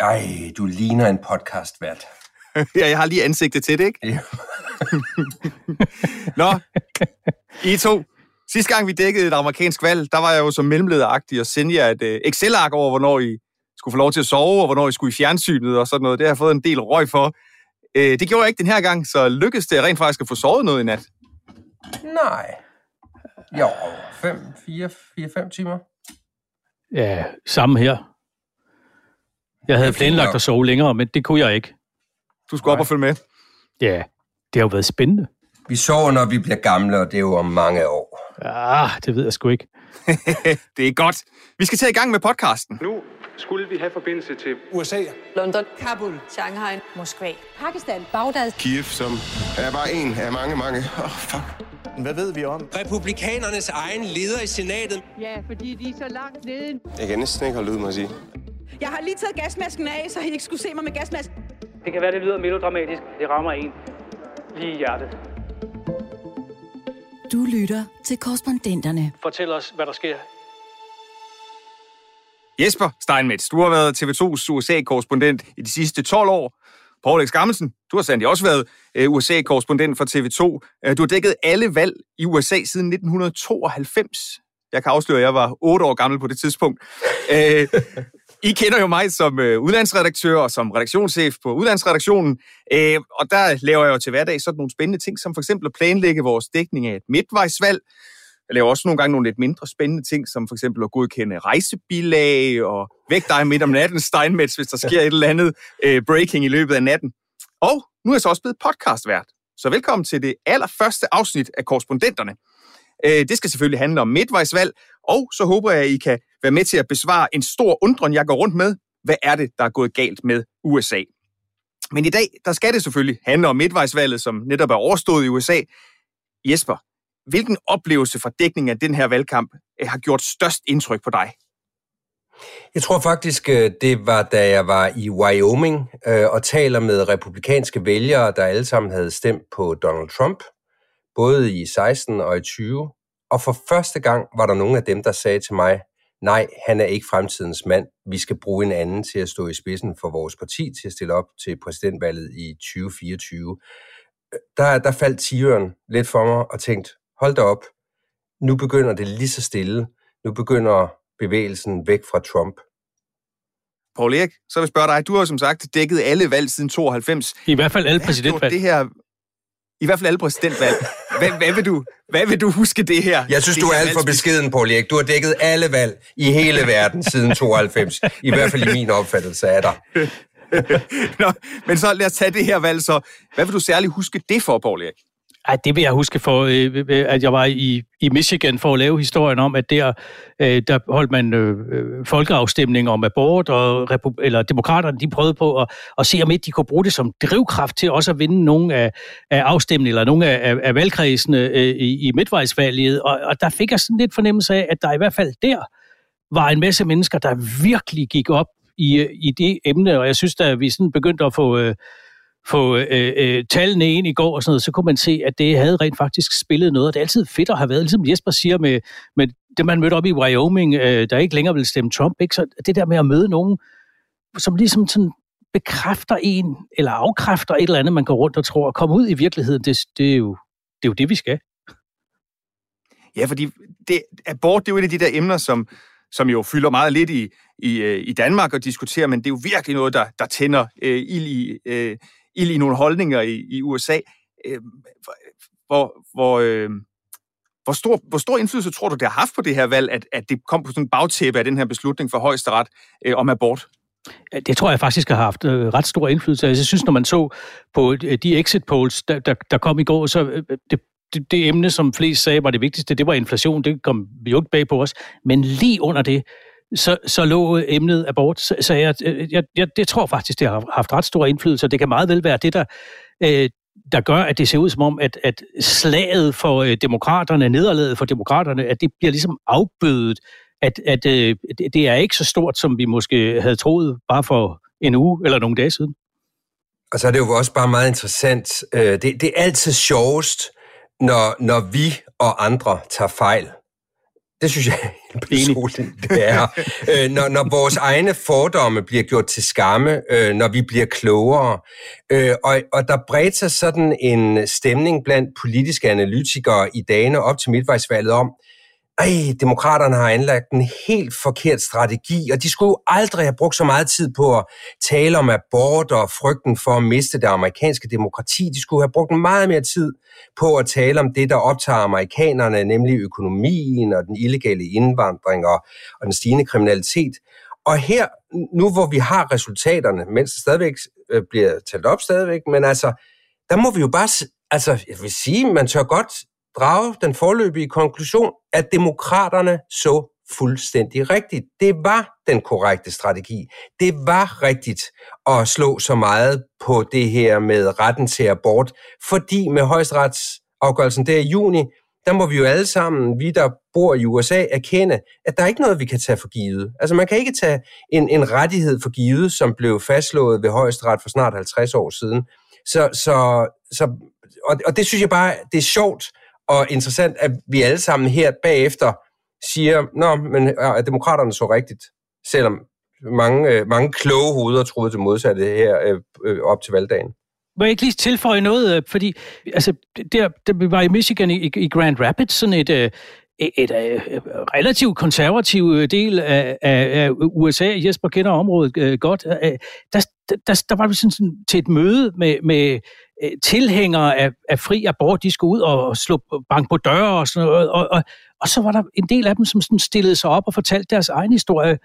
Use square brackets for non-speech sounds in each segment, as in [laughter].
Ej, du ligner en podcastvært. [laughs] ja, jeg har lige ansigtet til det, ikke? Ja. [laughs] Nå, I to. Sidste gang vi dækkede et amerikansk valg, der var jeg jo som mellemlederagtig og sendte jer et uh, Excel-ark over, hvornår I skulle få lov til at sove, og hvornår I skulle i fjernsynet og sådan noget. Det har jeg fået en del røg for. Uh, det gjorde jeg ikke den her gang, så lykkedes det rent faktisk at få sovet noget i nat. Nej. Jo, 5, 4, 4, 5 timer. Ja, samme her. Jeg havde planlagt at sove længere, men det kunne jeg ikke. Du skulle op og følge med. Ja, det har jo været spændende. Vi sover, når vi bliver gamle, og det er jo om mange år. Ah, det ved jeg sgu ikke. [laughs] det er godt. Vi skal tage i gang med podcasten. Nu skulle vi have forbindelse til USA. London, Kabul, Shanghai, Moskva, Pakistan, Bagdad, Kiev, som er bare en af mange, mange. Åh, oh, fuck. Hvad ved vi om? Republikanernes egen leder i senatet. Ja, fordi de er så langt nede. Jeg kan næsten ikke holde ud, må jeg sige. Jeg har lige taget gasmasken af, så I ikke skulle se mig med gasmasken. Det kan være, det lyder melodramatisk. Det rammer en lige i hjertet. Du lytter til korrespondenterne. Fortæl os, hvad der sker. Jesper Steinmetz, du har været TV2's USA-korrespondent i de sidste 12 år. Paul Alex Gammelsen, du har sandelig også været øh, USA-korrespondent for TV2. Øh, Du har dækket alle valg i USA siden 1992. Jeg kan afsløre, at jeg var 8 år gammel på det tidspunkt. I kender jo mig som øh, udlandsredaktør og som redaktionschef på udlandsredaktionen. Øh, og der laver jeg jo til hverdag sådan nogle spændende ting, som for eksempel at planlægge vores dækning af et midtvejsvalg. Jeg laver også nogle gange nogle lidt mindre spændende ting, som for eksempel at godkende rejsebilag og væk dig midt om natten, Steinmetz, hvis der sker et eller andet øh, breaking i løbet af natten. Og nu er jeg så også blevet podcastvært. Så velkommen til det allerførste afsnit af Korrespondenterne. Øh, det skal selvfølgelig handle om midtvejsvalg, og så håber jeg, at I kan være med til at besvare en stor undren, jeg går rundt med. Hvad er det, der er gået galt med USA? Men i dag, der skal det selvfølgelig handle om midtvejsvalget, som netop er overstået i USA. Jesper, hvilken oplevelse fra dækningen af den her valgkamp øh, har gjort størst indtryk på dig? Jeg tror faktisk, øh, det var, da jeg var i Wyoming øh, og taler med republikanske vælgere, der alle sammen havde stemt på Donald Trump, både i 16 og i 20. Og for første gang var der nogle af dem, der sagde til mig, nej, han er ikke fremtidens mand. Vi skal bruge en anden til at stå i spidsen for vores parti til at stille op til præsidentvalget i 2024. Der, der faldt tigeren lidt for mig og tænkte, hold da op, nu begynder det lige så stille. Nu begynder bevægelsen væk fra Trump. Paul Erik, så vil jeg spørge dig. Du har som sagt dækket alle valg siden 92. I hvert fald alle præsidentvalg. Det her, I hvert fald alle præsidentvalg. Hvad, hvad, vil du, hvad vil du huske det her? Jeg synes, det du er alt for beskeden, Paul Erik. Du har dækket alle valg i hele verden siden 92. I hvert fald i min opfattelse af dig. [laughs] Nå, men så lad os tage det her valg så. Hvad vil du særligt huske det for, Paul Erik? Ej, det vil jeg huske for, øh, øh, øh, at jeg var i, i Michigan for at lave historien om, at der, øh, der holdt man øh, øh folkeafstemning om abort, og eller demokraterne de prøvede på at, at se, om ikke de kunne bruge det som drivkraft til også at vinde nogle af, af afstemninger, eller nogle af, af, af valgkredsene øh, i, i midtvejsvalget. Og, og der fik jeg sådan lidt fornemmelse af, at der i hvert fald der var en masse mennesker, der virkelig gik op i, i det emne, og jeg synes, da vi sådan begyndte at få... Øh, få øh, øh, tallene ind i går og sådan noget, så kunne man se, at det havde rent faktisk spillet noget, og det er altid fedt at have været, ligesom Jesper siger med, med det, man mødte op i Wyoming, øh, der ikke længere vil stemme Trump, ikke? så det der med at møde nogen, som ligesom sådan bekræfter en, eller afkræfter et eller andet, man går rundt og tror, at komme ud i virkeligheden, det, det, er, jo, det er jo det, vi skal. Ja, fordi det, abort, det er jo et af de der emner, som, som jo fylder meget lidt i, i, øh, i Danmark og diskuterer, men det er jo virkelig noget, der, der tænder øh, ild, i, øh, ild i nogle holdninger i, i USA. Øh, hvor, hvor, øh, hvor, stor, hvor stor indflydelse tror du, det har haft på det her valg, at, at det kom på sådan en bagtæppe af den her beslutning for højesteret øh, om abort? Det tror jeg faktisk har haft øh, ret stor indflydelse. Altså, jeg synes, når man så på øh, de exit polls, der, der, der kom i går, så øh, det, det, det emne, som flest sagde var det vigtigste, det var inflation. Det kom jo ikke bag på os. Men lige under det, så, så lå emnet abort. Så, så jeg, øh, jeg, jeg, det tror faktisk, det har haft ret stor indflydelse, og det kan meget vel være det, der, øh, der gør, at det ser ud som om, at, at slaget for øh, demokraterne, nederlaget for demokraterne, at det bliver ligesom afbødet, at, at øh, det er ikke så stort, som vi måske havde troet bare for en uge eller nogle dage siden. Og så er det jo også bare meget interessant. Øh, det, det er altid sjovest, når, når vi og andre tager fejl. Det synes jeg personligt, det er. øh, når, når vores egne fordomme bliver gjort til skamme, øh, når vi bliver klogere. Øh, og, og der bredte sig sådan en stemning blandt politiske analytikere i dagene op til midtvejsvalget om, ej, demokraterne har anlagt en helt forkert strategi, og de skulle jo aldrig have brugt så meget tid på at tale om abort og frygten for at miste det amerikanske demokrati. De skulle have brugt meget mere tid på at tale om det, der optager amerikanerne, nemlig økonomien og den illegale indvandring og, og den stigende kriminalitet. Og her, nu hvor vi har resultaterne, mens det stadigvæk øh, bliver talt op stadigvæk, men altså, der må vi jo bare, altså, jeg vil sige, man tør godt drage den forløbige konklusion, at demokraterne så fuldstændig rigtigt. Det var den korrekte strategi. Det var rigtigt at slå så meget på det her med retten til abort, fordi med højesteretsafgørelsen der i juni, der må vi jo alle sammen, vi der bor i USA, erkende, at der er ikke noget, vi kan tage for givet. Altså man kan ikke tage en, en rettighed for givet, som blev fastslået ved højesteret for snart 50 år siden. Så, så, så og, og det synes jeg bare, det er sjovt, og interessant, at vi alle sammen her bagefter siger, nå, men øh, er demokraterne så rigtigt, selvom mange, øh, mange kloge hoveder troede det modsatte her øh, øh op til valgdagen. Må jeg ikke lige tilføje noget? Øh, fordi altså, der, der vi var i Michigan i, i Grand Rapids, sådan et, et, et, et relativt konservativ del af, af, af USA. Jesper kender området godt. Der, der, der var vi sådan, sådan til et møde med, med Øh, tilhængere af, af fri abort, de skulle ud og slå bank på døre og sådan noget. Og, og, og så var der en del af dem, som sådan stillede sig op og fortalte deres egen historie.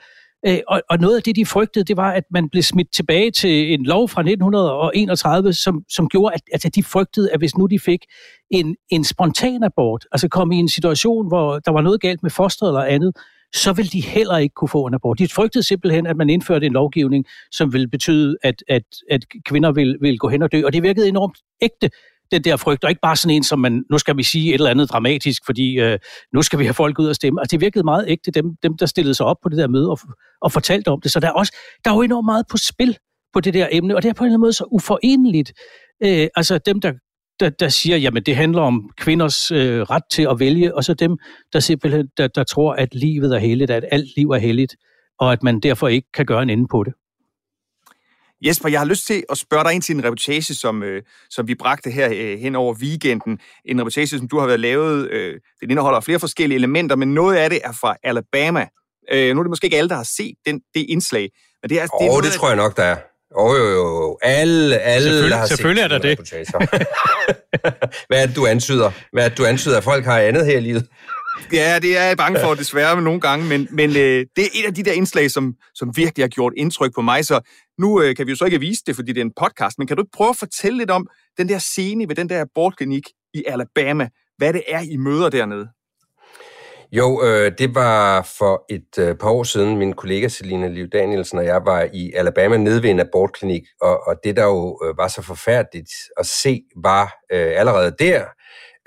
Øh, og, og noget af det, de frygtede, det var, at man blev smidt tilbage til en lov fra 1931, som, som gjorde, at, at de frygtede, at hvis nu de fik en, en spontan abort, altså kom i en situation, hvor der var noget galt med fosteret eller andet, så vil de heller ikke kunne få en abort. De frygtede simpelthen, at man indførte en lovgivning, som ville betyde, at, at, at kvinder vil, vil gå hen og dø. Og det virkede enormt ægte, den der frygt, og ikke bare sådan en, som man, nu skal vi sige et eller andet dramatisk, fordi øh, nu skal vi have folk ud og stemme. Altså, det virkede meget ægte, dem, dem der stillede sig op på det der møde og, og fortalte om det. Så der er, også, der er jo enormt meget på spil på det der emne, og det er på en eller anden måde så uforeneligt. Øh, altså dem, der der, der siger, jamen det handler om kvinders øh, ret til at vælge, og så dem, der simpelthen der, der tror, at livet er helligt, at alt liv er helligt, og at man derfor ikke kan gøre en ende på det. Jesper, jeg har lyst til at spørge dig ind til en reportage, som, øh, som vi bragte her øh, hen over weekenden. En reportage, som du har været lavet. Øh, den indeholder flere forskellige elementer, men noget af det er fra Alabama. Øh, nu er det måske ikke alle, der har set den, det indslag. Men det er, oh, det, er det tror jeg nok, der er. Jo, jo, jo. Alle, alle selvfølgelig, har selvfølgelig set er der det. [laughs] Hvad er det, du antyder? Hvad er det, du antyder, at folk har andet her i livet? Ja, det er jeg bange for, desværre nogle gange, men, men øh, det er et af de der indslag, som, som virkelig har gjort indtryk på mig, så nu øh, kan vi jo så ikke vise det, fordi det er en podcast, men kan du ikke prøve at fortælle lidt om den der scene ved den der abortklinik i Alabama, hvad det er, I møder dernede? Jo, øh, det var for et øh, par år siden, min kollega Selina Liv Danielsen og jeg var i Alabama nede ved en abortklinik, og, og det der jo øh, var så forfærdeligt at se, var øh, allerede der,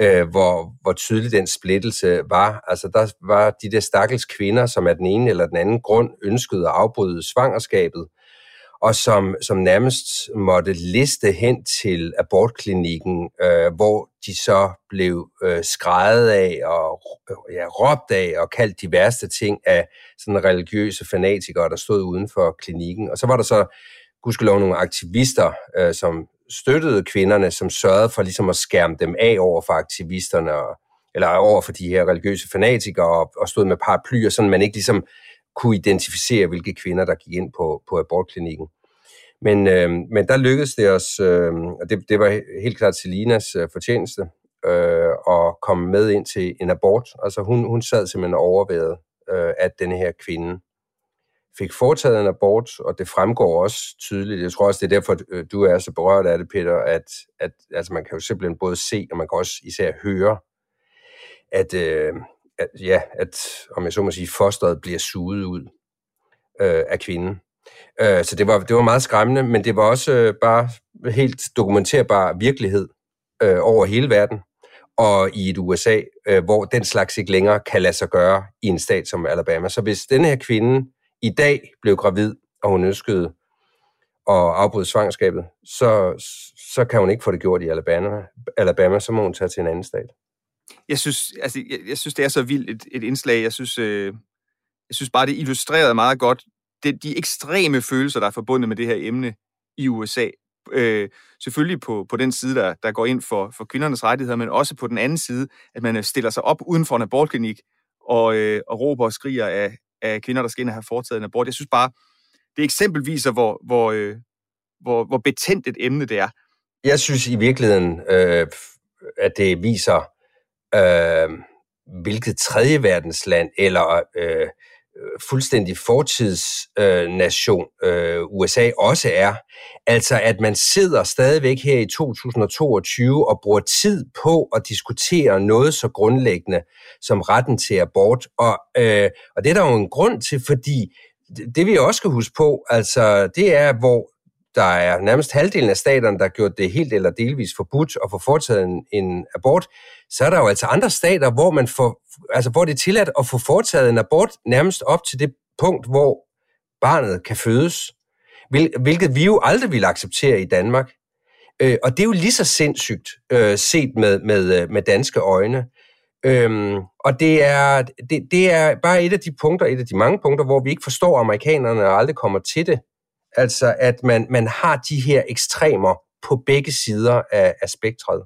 øh, hvor, hvor tydelig den splittelse var. Altså der var de der stakkels kvinder, som af den ene eller den anden grund ønskede at afbryde svangerskabet, og som, som nærmest måtte liste hen til abortklinikken, øh, hvor de så blev øh, skrejet af og øh, ja, råbt af og kaldt de værste ting af sådan religiøse fanatikere, der stod uden for klinikken. Og så var der så gudskelov nogle aktivister, øh, som støttede kvinderne, som sørgede for ligesom at skærme dem af over for aktivisterne og eller over for de her religiøse fanatikere, og, og stod med paraplyer, sådan man ikke ligesom kunne identificere, hvilke kvinder, der gik ind på, på abortklinikken. Men, øh, men der lykkedes det os, øh, og det, det var helt klart Selinas øh, fortjeneste, øh, at komme med ind til en abort. Altså hun, hun sad simpelthen overvejet, øh, at denne her kvinde fik foretaget en abort, og det fremgår også tydeligt. Jeg tror også, det er derfor, øh, du er så berørt af det, Peter, at, at altså man kan jo simpelthen både se, og man kan også især høre, at, øh, at, ja, at om jeg så må sige, fosteret bliver suget ud øh, af kvinden. Øh, så det var, det var meget skræmmende, men det var også øh, bare helt dokumenterbar virkelighed øh, over hele verden, og i et USA, øh, hvor den slags ikke længere kan lade sig gøre i en stat som Alabama. Så hvis denne her kvinde i dag blev gravid, og hun ønskede at afbryde svangerskabet, så, så kan hun ikke få det gjort i Alabama. Alabama, så må hun tage til en anden stat. Jeg synes, altså, jeg, jeg synes det er så vildt et, et indslag. Jeg synes, øh, jeg synes bare, det illustrerede meget godt det, de ekstreme følelser, der er forbundet med det her emne i USA. Øh, selvfølgelig på, på den side, der, der går ind for, for kvindernes rettigheder, men også på den anden side, at man øh, stiller sig op uden for en abortklinik og, øh, og råber og skriger af, af kvinder, der skal ind og have foretaget en abort. Jeg synes bare, det eksempel viser, hvor, hvor, øh, hvor, hvor betændt et emne det er. Jeg synes i virkeligheden, øh, at det viser, øh, hvilket tredje verdensland eller øh, fuldstændig fortidsnation øh, øh, USA også er. Altså at man sidder stadigvæk her i 2022 og bruger tid på at diskutere noget så grundlæggende som retten til abort. Og, øh, og det er der jo en grund til, fordi det vi også skal huske på, altså det er, hvor der er nærmest halvdelen af staterne, der har gjort det helt eller delvis forbudt at få foretaget en, en abort, så er der jo altså andre stater, hvor, man får, altså, hvor det er tilladt at få foretaget en abort nærmest op til det punkt, hvor barnet kan fødes, hvilket vi jo aldrig vil acceptere i Danmark. Øh, og det er jo lige så sindssygt øh, set med, med, øh, med danske øjne. Øhm, og det er, det, det er bare et af de punkter, et af de mange punkter, hvor vi ikke forstår amerikanerne og aldrig kommer til det. Altså, at man, man har de her ekstremer på begge sider af, af spektret.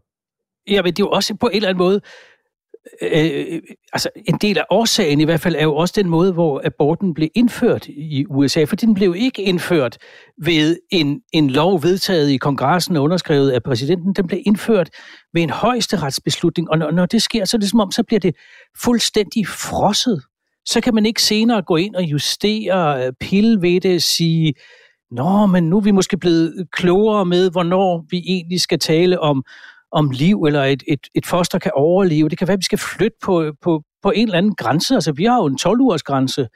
Ja, men det er jo også på en eller anden måde, øh, øh altså en del af årsagen i hvert fald er jo også den måde, hvor aborten blev indført i USA, for den blev ikke indført ved en, en lov vedtaget i kongressen og underskrevet af præsidenten, den blev indført ved en højesteretsbeslutning, og når, når det sker, så er det som om, så bliver det fuldstændig frosset. Så kan man ikke senere gå ind og justere, øh, pille ved det, sige, Nå, men nu er vi måske blevet klogere med, hvornår vi egentlig skal tale om, om liv, eller et, et, et foster kan overleve. Det kan være, at vi skal flytte på, på, på en eller anden grænse. Altså, vi har jo en 12-ugers grænse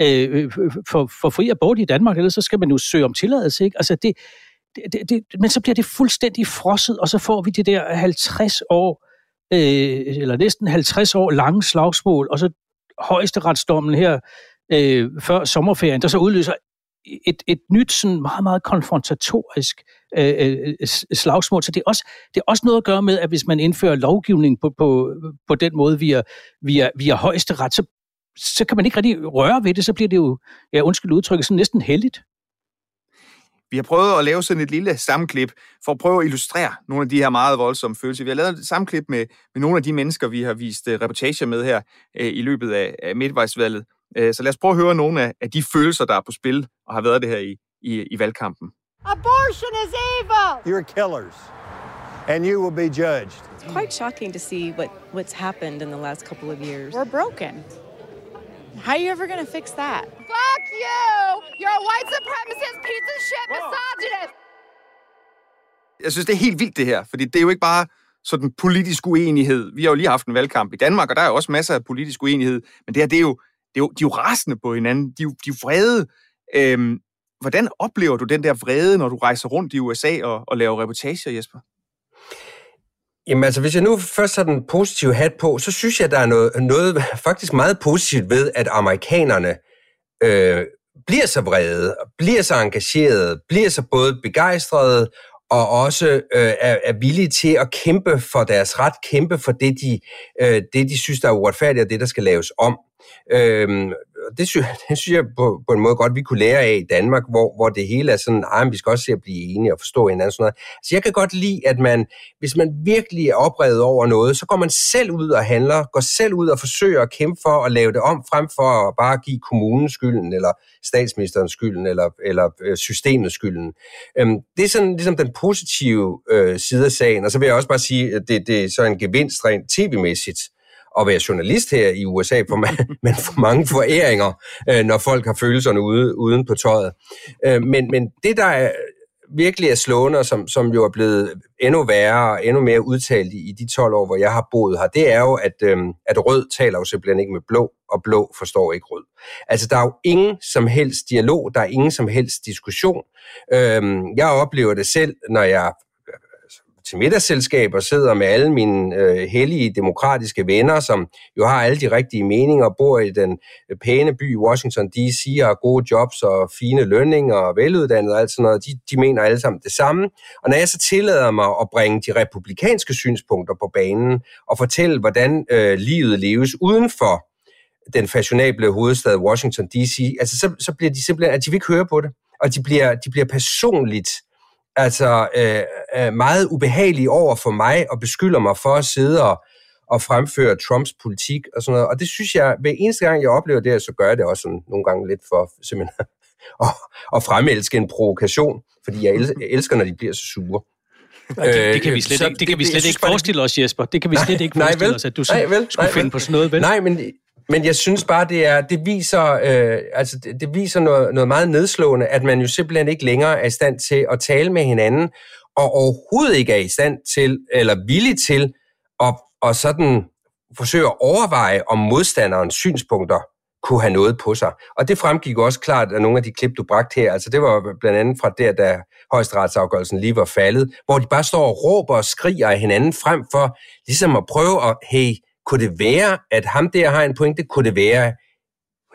øh, øh, øh, for, for fri abort i Danmark, ellers så skal man jo søge om tilladelse. Ikke? Altså, det, det, det, men så bliver det fuldstændig frosset, og så får vi det der 50 år, øh, eller næsten 50 år lange slagsmål, og så højesteretsdommen her øh, før sommerferien, der så udløser et, et nyt, sådan meget, meget konfrontatorisk øh, øh, øh slagsmål. Så det er, også, det er også noget at gøre med, at hvis man indfører lovgivning på, på, på den måde via, via, via højesteret, så, så kan man ikke rigtig røre ved det, så bliver det jo, ja, undskyld udtrykket, sådan næsten heldigt. Vi har prøvet at lave sådan et lille sammenklip for at prøve at illustrere nogle af de her meget voldsomme følelser. Vi har lavet et sammenklip med, med nogle af de mennesker, vi har vist øh, reportager med her øh, i løbet af, af midtvejsvalget. Øh, så lad os prøve at høre nogle af, af de følelser, der er på spil og har været det her i, i, i valgkampen. Abortion is evil! You're killers, and you will be judged. It's quite shocking to see what, what's happened in the last couple of years. We're broken. How are you ever going to fix that? Fuck you! You're a white supremacist, piece of shit, misogynist! Jeg synes, det er helt vildt det her, fordi det er jo ikke bare sådan politisk uenighed. Vi har jo lige haft en valgkamp i Danmark, og der er jo også masser af politisk uenighed, men det her, det er jo, er jo, de er jo rasende på hinanden. De er jo, de er jo vrede. Øhm, hvordan oplever du den der vrede, når du rejser rundt i USA og, og laver reportager, Jesper? Jamen altså, hvis jeg nu først har den positive hat på, så synes jeg, der er noget, noget faktisk meget positivt ved, at amerikanerne øh, bliver så vrede, bliver så engagerede, bliver så både begejstrede og også øh, er, er villige til at kæmpe for deres ret, kæmpe for det, de, øh, det, de synes, der er uretfærdigt, og det, der skal laves om. Øhm, det, synes, [laughs] det synes jeg på, på en måde godt, vi kunne lære af i Danmark, hvor, hvor det hele er sådan, at vi skal også se at blive enige og forstå hinanden. Sådan noget. Så jeg kan godt lide, at man, hvis man virkelig er oprevet over noget, så går man selv ud og handler, går selv ud og forsøger at kæmpe for at lave det om, frem for at bare give kommunen skylden, eller statsministerens skylden, eller, eller øh, systemets skylden. Øhm, det er sådan ligesom den positive øh, side af sagen, og så vil jeg også bare sige, at det, det er så en gevinst rent tv-mæssigt, at være journalist her i USA, [laughs] for man, man får mange foræringer, øh, når folk har følelserne ude, uden på tøjet. Øh, men, men det, der er, virkelig er slående, og som, som jo er blevet endnu værre og endnu mere udtalt i, i de 12 år, hvor jeg har boet her, det er jo, at, øhm, at rød taler jo simpelthen ikke med blå, og blå forstår ikke rød. Altså, der er jo ingen som helst dialog, der er ingen som helst diskussion. Øhm, jeg oplever det selv, når jeg til og sidder med alle mine øh, hellige demokratiske venner, som jo har alle de rigtige meninger, bor i den øh, pæne by Washington D.C., har gode jobs og fine lønninger og veluddannet og alt sådan noget. De, de mener alle sammen det samme. Og når jeg så tillader mig at bringe de republikanske synspunkter på banen og fortælle, hvordan øh, livet leves uden for den fashionable hovedstad Washington D.C., altså så, så bliver de simpelthen, at de vil ikke høre på det, og de bliver, de bliver personligt altså øh, øh, meget ubehagelige over for mig og beskylder mig for at sidde og, og fremføre Trumps politik og sådan noget. Og det synes jeg, hver eneste gang jeg oplever det, så gør jeg det også sådan, nogle gange lidt for simpelthen [laughs] at, at fremelske en provokation, fordi jeg elsker, når de bliver så sure. Nej, det, det kan vi slet så, ikke, det kan vi slet det, ikke forestille os, Jesper. Det kan vi slet ikke forestille nej, vel, os, at du nej, vel, skulle nej, finde vel. på sådan noget. Vel? Nej, men men jeg synes bare, det, er, det viser, øh, altså det, det viser noget, noget meget nedslående, at man jo simpelthen ikke længere er i stand til at tale med hinanden, og overhovedet ikke er i stand til, eller villig til, at, at sådan forsøge at overveje, om modstanderens synspunkter kunne have noget på sig. Og det fremgik også klart af nogle af de klip, du bragte her. Altså det var blandt andet fra der, da højesteretsafgørelsen lige var faldet, hvor de bare står og råber og skriger af hinanden frem for ligesom at prøve at, hey, kunne det være, at ham der har en pointe? Kunne det være, at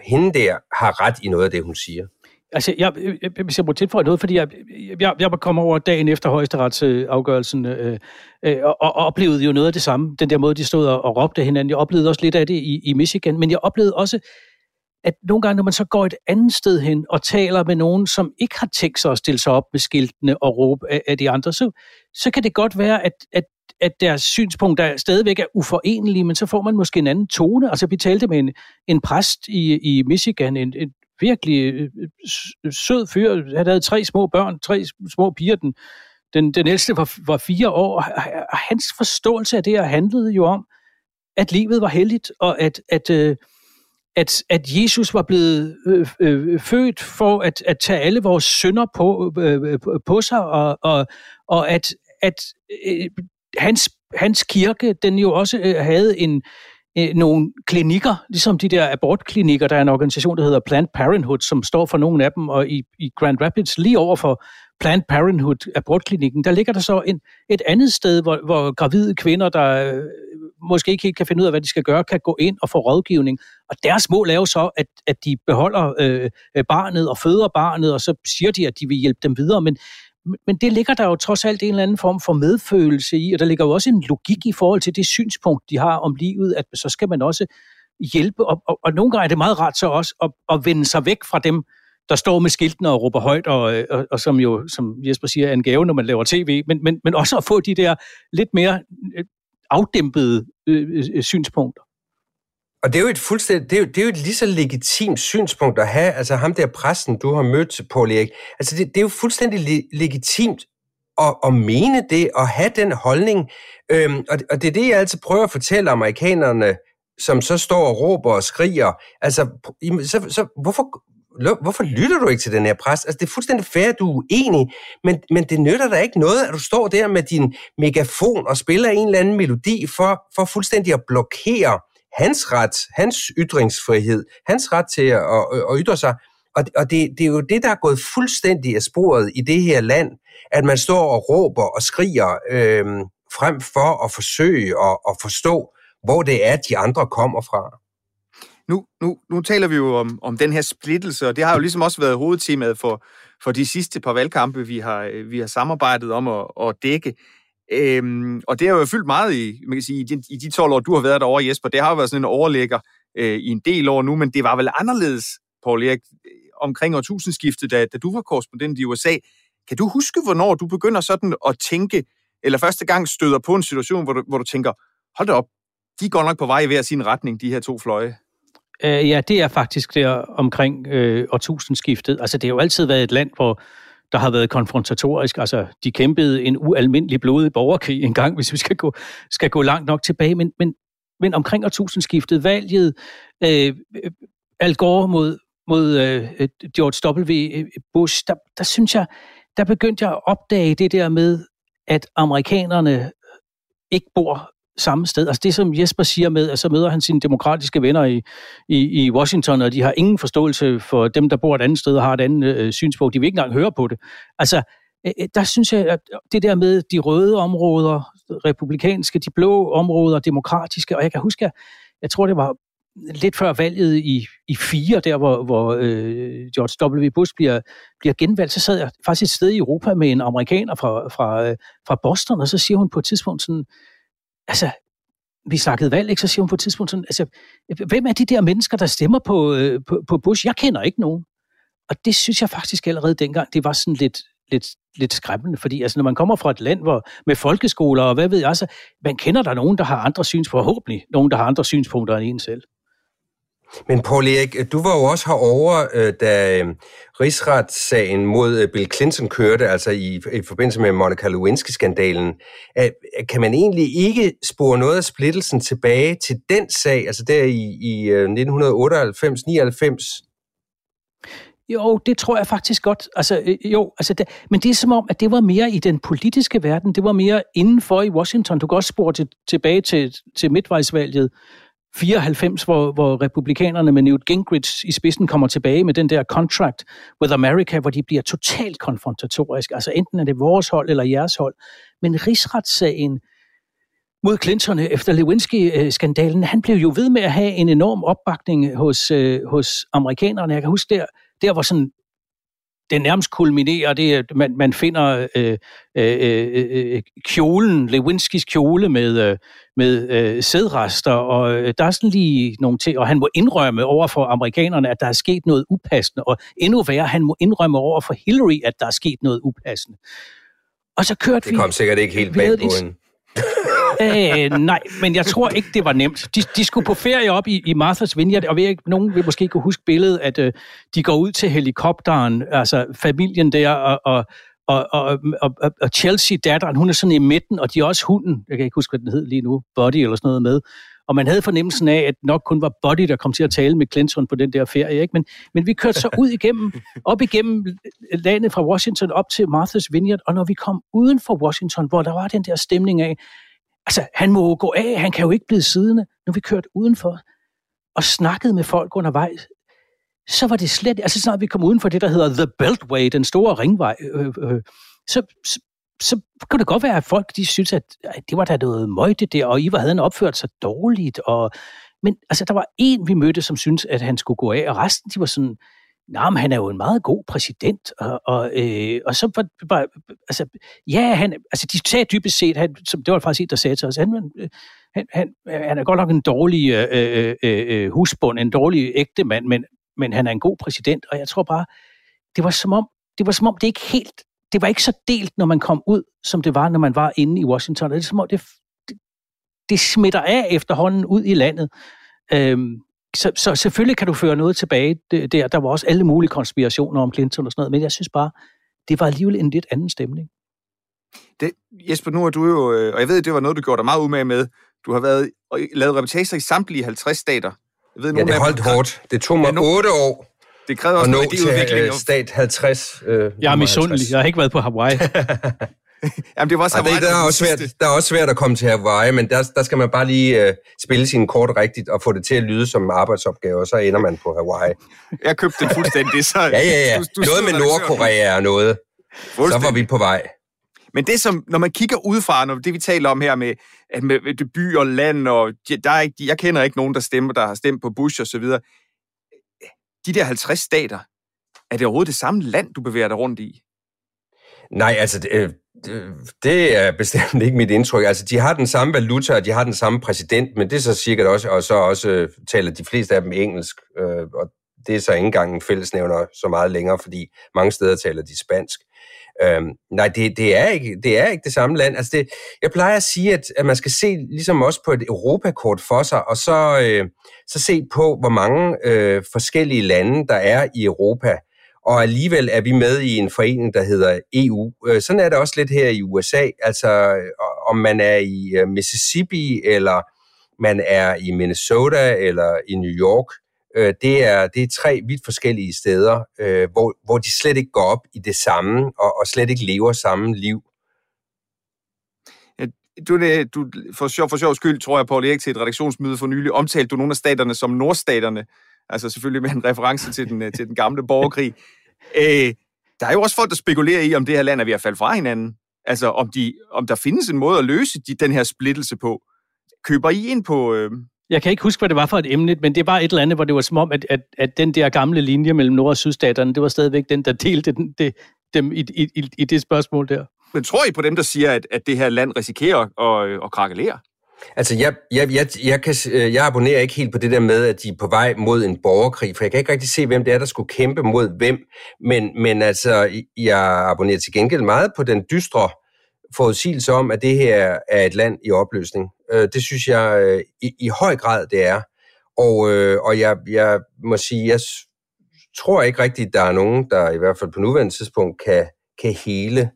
hende der har ret i noget af det, hun siger? Altså, jeg, jeg, hvis jeg må tilføje noget, fordi jeg, jeg, jeg kom over dagen efter højesteretsafgørelsen øh, øh, og, og oplevede jo noget af det samme. Den der måde, de stod og, og råbte hinanden. Jeg oplevede også lidt af det i, i Michigan, men jeg oplevede også, at nogle gange, når man så går et andet sted hen og taler med nogen, som ikke har tænkt sig at stille sig op med skiltene og råbe af, af de andre, så, så kan det godt være, at, at at deres synspunkter stadigvæk er uforenelige, men så får man måske en anden tone. Altså, vi talte med en, en præst i, i Michigan, en, en virkelig øh, sød fyr. Han havde tre små børn, tre små piger. Den, den, den ældste var, var fire år, og hans forståelse af det her handlede jo om, at livet var heldigt, og at, at, øh, at, at Jesus var blevet øh, øh, født for at, at tage alle vores synder på, øh, øh på sig, og, og, og at, at øh, hans, hans kirke, den jo også øh, havde en, øh, nogle klinikker, ligesom de der abortklinikker. Der er en organisation, der hedder Planned Parenthood, som står for nogle af dem, og i, i Grand Rapids, lige over for Planned Parenthood abortklinikken, der ligger der så en, et andet sted, hvor, hvor gravide kvinder, der øh, måske ikke helt kan finde ud af, hvad de skal gøre, kan gå ind og få rådgivning. Og deres mål er jo så, at, at de beholder øh, barnet og føder barnet, og så siger de, at de vil hjælpe dem videre. Men, men det ligger der jo trods alt en eller anden form for medfølelse i, og der ligger jo også en logik i forhold til det synspunkt, de har om livet, at så skal man også hjælpe, og, og, og nogle gange er det meget rart så også at, at vende sig væk fra dem, der står med skiltene og råber højt, og, og, og som jo, som Jesper siger, er en gave, når man laver tv, men, men, men også at få de der lidt mere øh, afdæmpede øh, øh, synspunkter. Og det er jo et fuldstændig, det er jo, det er jo et lige så legitimt synspunkt at have, altså ham der præsten, du har mødt, på Erik, altså det, det er jo fuldstændig le- legitimt at, at mene det, og have den holdning. Øhm, og, og det er det, jeg altid prøver at fortælle amerikanerne, som så står og råber og skriger. Altså, så, så hvorfor, hvorfor lytter du ikke til den her præst? Altså, det er fuldstændig fair, at du er uenig, men, men det nytter da ikke noget, at du står der med din megafon og spiller en eller anden melodi for, for fuldstændig at blokere hans ret, hans ytringsfrihed, hans ret til at, at, at ytre sig. Og, og det, det er jo det, der er gået fuldstændig af sporet i det her land, at man står og råber og skriger øh, frem for at forsøge at, at forstå, hvor det er, de andre kommer fra. Nu, nu, nu taler vi jo om, om den her splittelse, og det har jo ligesom også været hovedtemaet for, for de sidste par valgkampe, vi har, vi har samarbejdet om at, at dække. Øhm, og det har jo fyldt meget i, man kan sige, i, de, i de 12 år, du har været derovre, Jesper. Det har jo været sådan en overlægger øh, i en del år nu, men det var vel anderledes, Paul Erik, øh, omkring årtusindskiftet, da, da du var korrespondent i USA. Kan du huske, hvornår du begynder sådan at tænke, eller første gang støder på en situation, hvor du, hvor du tænker, hold da op, de går nok på vej i hver sin retning, de her to fløje? Uh, ja, det er faktisk der omkring øh, årtusindskiftet. Altså, det har jo altid været et land, hvor der har været konfrontatorisk. Altså, de kæmpede en ualmindelig blodig borgerkrig engang, hvis vi skal gå, skal gå langt nok tilbage. Men, men, men omkring årtusindskiftet, valget øh, øh Al Gore mod, mod øh, George W. Bush, der, der synes jeg, der begyndte jeg at opdage det der med, at amerikanerne ikke bor samme sted. Altså det, som Jesper siger med, at så møder han sine demokratiske venner i, i, i Washington, og de har ingen forståelse for dem, der bor et andet sted og har et andet øh, synspunkt. De vil ikke engang høre på det. Altså, øh, øh der synes jeg, at det der med de røde områder, republikanske, de blå områder, demokratiske, og jeg kan huske, jeg, jeg tror, det var lidt før valget i, i fire, der hvor, hvor øh, George W. Bush bliver, bliver genvalgt, så sad jeg faktisk et sted i Europa med en amerikaner fra, fra, øh, fra Boston, og så siger hun på et tidspunkt sådan, altså, vi snakkede valg, ikke? så siger hun på et tidspunkt sådan, altså, hvem er de der mennesker, der stemmer på, øh, på, på Bush? Jeg kender ikke nogen. Og det synes jeg faktisk allerede dengang, det var sådan lidt, lidt, lidt skræmmende, fordi altså, når man kommer fra et land hvor, med folkeskoler, og hvad ved jeg, så man kender der nogen, der har andre synspunkter, forhåbentlig nogen, der har andre synspunkter end en selv. Men Paul Erik, du var jo også herovre, øh, da øh, rigsretssagen mod øh, Bill Clinton kørte, altså i, i forbindelse med Monica Lewinsky-skandalen. Kan man egentlig ikke spore noget af splittelsen tilbage til den sag, altså der i, i 1998-99? Jo, det tror jeg faktisk godt. Altså, jo, altså det, men det er som om, at det var mere i den politiske verden. Det var mere indenfor i Washington. Du kan også spore til, tilbage til, til midtvejsvalget 94, hvor, hvor republikanerne med Newt Gingrich i spidsen kommer tilbage med den der contract with America, hvor de bliver totalt konfrontatorisk. Altså enten er det vores hold eller jeres hold. Men rigsretssagen mod Clinton efter Lewinsky-skandalen, han blev jo ved med at have en enorm opbakning hos, øh, hos amerikanerne. Jeg kan huske der, der hvor sådan det nærmest kulminerer, det er, man, man finder øh, øh, øh, øh, kjolen, Lewinskis kjole med, øh, med øh, sædrester, og øh, der er sådan lige nogle ting, og han må indrømme over for amerikanerne, at der er sket noget upassende, og endnu værre, han må indrømme over for Hillary, at der er sket noget upassende. Og så kørte vi... Det kom vi, sikkert ikke helt bag på. [laughs] øh, nej, men jeg tror ikke, det var nemt. De, de skulle på ferie op i, i Martha's Vineyard, og ved ikke, nogen vil måske kunne huske billedet, at øh, de går ud til helikopteren, altså familien der, og, og, og, og, og, og Chelsea, datteren, hun er sådan i midten, og de er også hunden, jeg kan ikke huske, hvad den hed lige nu, Body eller sådan noget med. Og man havde fornemmelsen af, at nok kun var Body, der kom til at tale med Clinton på den der ferie. Ikke? Men, men vi kørte så ud igennem, op igennem landet fra Washington op til Martha's Vineyard, og når vi kom uden for Washington, hvor der var den der stemning af, altså han må gå af, han kan jo ikke blive siddende, Nu vi kørte udenfor og snakkede med folk undervejs, så var det slet, altså snart vi kom uden for det, der hedder The Beltway, den store ringvej, øh, øh, øh, så, så, så kunne det godt være, at folk de synes, at, at det var da noget møjte der, og I var havde opført sig dårligt, og, men altså, der var en, vi mødte, som syntes, at han skulle gå af, og resten, de var sådan, nej, men han er jo en meget god præsident, og, og, øh, og så var bare, altså, ja, han, altså, de sagde dybest set, han, som, det var faktisk en, der sagde til os, han, han, han, han er godt nok en dårlig øh, øh, øh, øh, husbund, en dårlig ægte mand, men, men han er en god præsident, og jeg tror bare, det var som om, det var som om, det ikke helt, det var ikke så delt, når man kom ud, som det var, når man var inde i Washington. Det er som om, det, det, det smitter af efterhånden ud i landet. Øhm, så, så selvfølgelig kan du føre noget tilbage der. Der var også alle mulige konspirationer om Clinton og sådan noget, men jeg synes bare, det var alligevel en lidt anden stemning. Det, Jesper, nu er du jo, øh, og jeg ved, det var noget, du gjorde dig meget umage med. Du har været og lavet reportager i samtlige 50 stater. Jeg ved, ja, det holdt hårdt. Det tog mig ja, nu, 8 år det kræver også noget udvikling. Øh, stat 50. Øh, jeg er misundelig. Jeg har ikke været på Hawaii. [laughs] [laughs] Jamen, det var også Hawaii, det, der, er også svært, der er også svært at komme til Hawaii, men der, der skal man bare lige uh, spille sine kort rigtigt og få det til at lyde som arbejdsopgave, og så ender man på Hawaii. [laughs] Jeg købte det fuldstændig. Så ja, ja, ja. Du, du noget med Nordkorea og noget. Så var vi på vej. Men det som, når man kigger udefra, når det vi taler om her med, at med, med det by og land, og der er ikke, jeg kender ikke nogen, der stemmer, der har stemt på Bush og så videre. De der 50 stater, er det overhovedet det samme land, du bevæger dig rundt i? Nej, altså, det, det er bestemt ikke mit indtryk. Altså, de har den samme valuta, og de har den samme præsident, men det er så sikkert også, og så også øh, taler de fleste af dem engelsk, øh, og det er så ikke engang en fællesnævner så meget længere, fordi mange steder taler de spansk. Øhm, nej, det, det, er ikke, det er ikke det samme land. Altså det, jeg plejer at sige, at, at man skal se ligesom også på et europakort for sig, og så, øh, så se på, hvor mange øh, forskellige lande, der er i Europa og alligevel er vi med i en forening, der hedder EU. Øh, sådan er det også lidt her i USA. Altså, øh, om man er i øh, Mississippi, eller man er i Minnesota, eller i New York, det er, det er tre vidt forskellige steder, hvor, hvor de slet ikke går op i det samme, og, og slet ikke lever samme liv. Du, du, for, sjov, for sjov skyld, tror jeg, Paul Erik, til et redaktionsmøde for nylig, omtalte du nogle af staterne som nordstaterne, altså selvfølgelig med en reference til den, til den gamle borgerkrig. Øh, der er jo også folk, der spekulerer i, om det her land er ved at falde fra hinanden. Altså, om, de, om der findes en måde at løse de, den her splittelse på. Køber I ind på... Øh... Jeg kan ikke huske, hvad det var for et emne, men det var et eller andet, hvor det var som om, at, at, at den der gamle linje mellem Nord- og Sydstaterne, det var stadigvæk den, der delte den, det, dem i, i, i, i det spørgsmål der. Men tror I på dem, der siger, at, at det her land risikerer at, at krakelere? Altså, jeg, jeg, jeg, jeg, kan, øh, jeg abonnerer ikke helt på det der med, at de er på vej mod en borgerkrig, for jeg kan ikke rigtig se, hvem det er, der skulle kæmpe mod hvem. Men, men altså, jeg abonnerer til gengæld meget på den dystre forudsigelse om, at det her er et land i opløsning. Øh, det synes jeg øh, i, i høj grad, det er. Og, og jeg, jeg må sige, jeg tror ikke rigtigt, der er nogen, der i hvert fald på nuværende tidspunkt kan, kan hele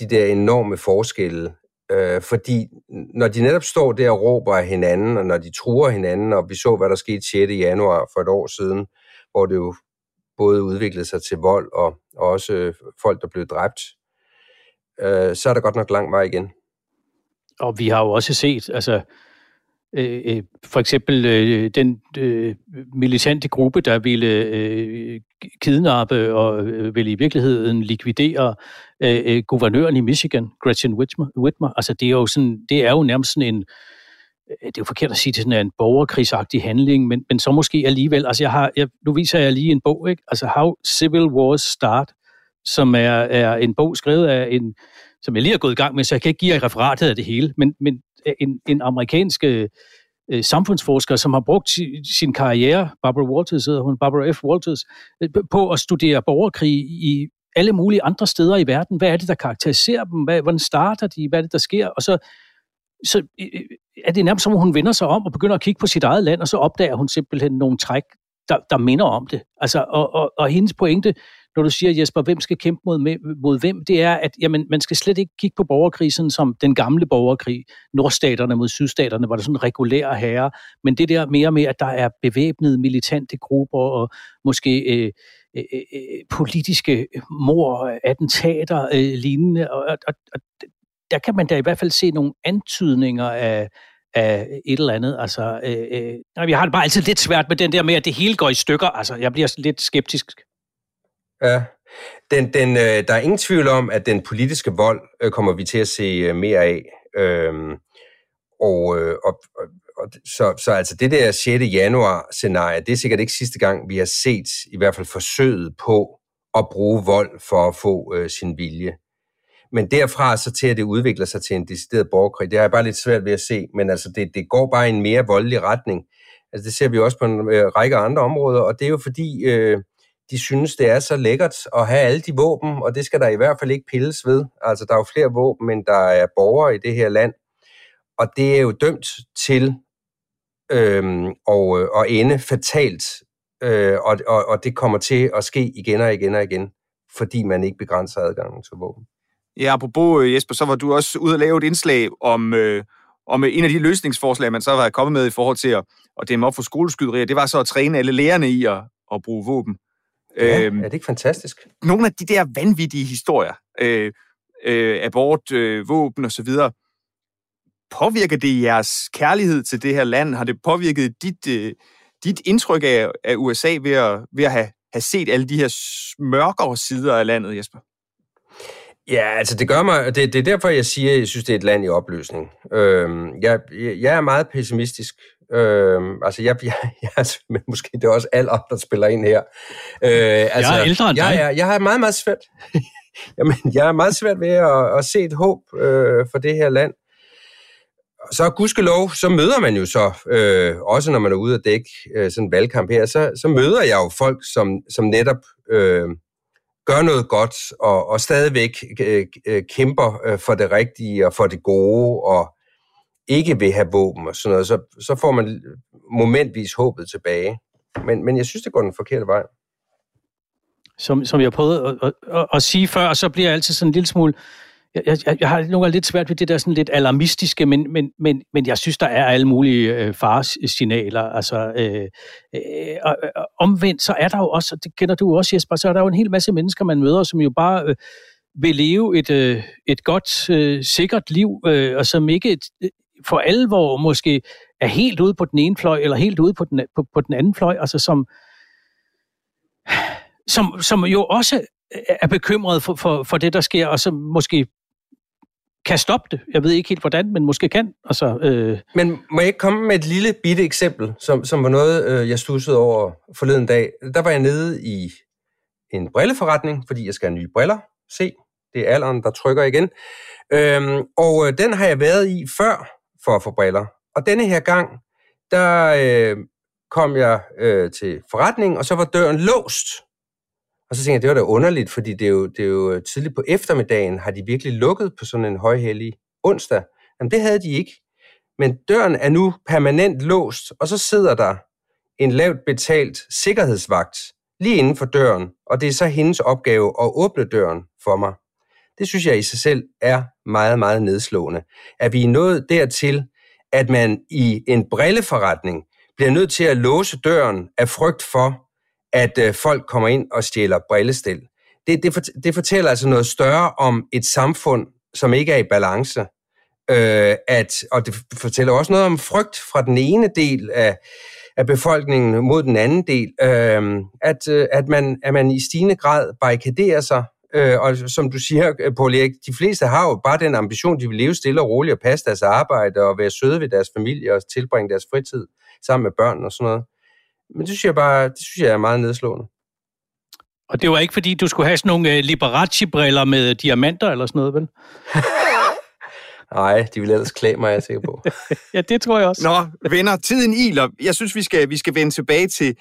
de der enorme forskelle Øh, fordi når de netop står der og råber af hinanden, og når de truer hinanden, og vi så, hvad der skete 6. januar for et år siden, hvor det jo både udviklede sig til vold og, og også folk, der blev dræbt, øh, så er der godt nok lang vej igen. Og vi har jo også set, altså Øh, øh, for eksempel øh, den øh, militante gruppe, der ville øh, kidnappe og øh, ville i virkeligheden likvidere øh, øh, guvernøren i Michigan, Gretchen Whitmer. Whitmer. Altså det er jo sådan, det er jo nærmest sådan en, øh, det er jo forkert at sige, det er sådan en borgerkrigsagtig handling, men, men så måske alligevel, altså jeg har, jeg, nu viser jeg lige en bog, ikke? altså How Civil Wars Start, som er, er en bog skrevet af en, som jeg lige har gået i gang med, så jeg kan ikke give jer referatet af det hele, men, men en, en amerikansk øh, samfundsforsker, som har brugt sin, karriere, Barbara Walters hedder hun, Barbara F. Walters, øh, på at studere borgerkrig i alle mulige andre steder i verden. Hvad er det, der karakteriserer dem? Hvad, hvordan starter de? Hvad er det, der sker? Og så, så øh, øh, er det nærmest som, hun vender sig om og begynder at kigge på sit eget land, og så opdager hun simpelthen nogle træk, der, der minder om det. Altså, og, og, og hendes pointe når du siger, Jesper, hvem skal kæmpe mod, mod hvem, det er, at jamen, man skal slet ikke kigge på borgerkrisen som den gamle borgerkrig, nordstaterne mod sydstaterne, var der sådan regulære herrer, men det der mere med, at der er bevæbnede militante grupper og måske øh, øh, øh, øh politiske mor, attentater, øh, lignende, og, og, og der kan man da i hvert fald se nogle antydninger af, af et eller andet. Altså, øh, øh, jeg har det bare altid lidt svært med den der med, at det hele går i stykker. Altså, jeg bliver lidt skeptisk. Ja. Den, den, øh, der er ingen tvivl om, at den politiske vold øh, kommer vi til at se øh, mere af. Øhm, og, øh, og, og, så, så altså det der 6. januar-scenarie, det er sikkert ikke sidste gang, vi har set i hvert fald forsøget på at bruge vold for at få øh, sin vilje. Men derfra så til, at det udvikler sig til en decideret borgerkrig, det har jeg bare lidt svært ved at se, men altså det, det går bare i en mere voldelig retning. Altså det ser vi også på en øh, række andre områder, og det er jo fordi, øh, de synes, det er så lækkert at have alle de våben, og det skal der i hvert fald ikke pilles ved. Altså, der er jo flere våben, end der er borgere i det her land. Og det er jo dømt til øhm, og, øh, at ende fatalt, øh, og, og, og det kommer til at ske igen og igen og igen, fordi man ikke begrænser adgangen til våben. Ja, apropos øh, Jesper, så var du også ude at lave et indslag om, øh, om øh, en af de løsningsforslag, man så var kommet med i forhold til at, at dæmme op for skoleskyderier. Det var så at træne alle lærerne i at, at bruge våben. Ja, øhm, er det ikke fantastisk? Nogle af de der vanvittige historier, øh, øh, abort, øh, våben osv., påvirker det jeres kærlighed til det her land? Har det påvirket dit, øh, dit indtryk af, af USA ved at, ved at have, have set alle de her mørkere sider af landet, Jesper? Ja, altså det gør mig, det, det er derfor, jeg siger, at jeg synes, det er et land i opløsning. Øhm, jeg, jeg er meget pessimistisk Øh, altså, jeg, [laughs] jeg, jeg, men måske det er også alder, der spiller ind her. Øh, altså, jeg er ældre end jeg, dig. Jeg, jeg har meget, meget svært. [laughs] jamen, jeg er meget svært ved at, at se et håb øh, for det her land. Så gudskelov, så møder man jo så, øh, også når man er ude at dække øh, sådan en valgkamp her, så, så møder jeg jo folk, som, som netop øh, gør noget godt, og, og stadigvæk øh, øh, kæmper øh, for det rigtige og for det gode, og ikke vil have våben og sådan noget, så, så får man momentvis håbet tilbage. Men, men jeg synes, det går den forkerte vej. Som, som jeg prøvede at, at, at, at sige før, så bliver jeg altid sådan en lille smule... Jeg, jeg, jeg har nogle gange lidt svært ved det der sådan lidt alarmistiske, men, men, men, men jeg synes, der er alle mulige øh, faresignaler. Altså, øh, øh, og, øh, omvendt, så er der jo også, det kender du også Jesper, så er der jo en hel masse mennesker, man møder, som jo bare øh, vil leve et, øh, et godt, øh, sikkert liv, øh, og som ikke for alvor måske er helt ude på den ene fløj, eller helt ude på den, på, på den anden fløj, altså som, som, som jo også er bekymret for, for, for det, der sker, og som måske kan stoppe det. Jeg ved ikke helt hvordan, men måske kan. Altså, øh... Men må jeg ikke komme med et lille bitte eksempel, som, som var noget, øh, jeg stussede over forleden dag. Der var jeg nede i en brilleforretning, fordi jeg skal have nye briller. Se, det er alderen, der trykker igen. Øhm, og øh, den har jeg været i før, for at få briller. Og denne her gang, der øh, kom jeg øh, til forretningen, og så var døren låst. Og så tænkte jeg, det var da underligt, fordi det er, jo, det er jo øh, tidligt på eftermiddagen, har de virkelig lukket på sådan en højhellig onsdag. Jamen det havde de ikke. Men døren er nu permanent låst, og så sidder der en lavt betalt sikkerhedsvagt lige inden for døren, og det er så hendes opgave at åbne døren for mig. Det synes jeg i sig selv er meget, meget nedslående. At vi er nået dertil, at man i en brilleforretning bliver nødt til at låse døren af frygt for, at øh, folk kommer ind og stjæler brillestil. Det, det, det fortæller altså noget større om et samfund, som ikke er i balance. Øh, at, og det fortæller også noget om frygt fra den ene del af, af befolkningen mod den anden del. Øh, at, øh, at, man, at man i stigende grad barrikaderer sig Øh, og som du siger, øh, Paul Erik, de fleste har jo bare den ambition, de vil leve stille og roligt og passe deres arbejde og være søde ved deres familie og tilbringe deres fritid sammen med børn og sådan noget. Men det synes jeg bare, det synes jeg er meget nedslående. Og det var ikke fordi, du skulle have sådan nogle øh, Liberace-briller med diamanter eller sådan noget, vel? [laughs] Nej, de vil ellers klæde mig, jeg er sikker på. [laughs] ja, det tror jeg også. Nå, venner, tiden iler. Jeg synes, vi skal, vi skal vende tilbage til,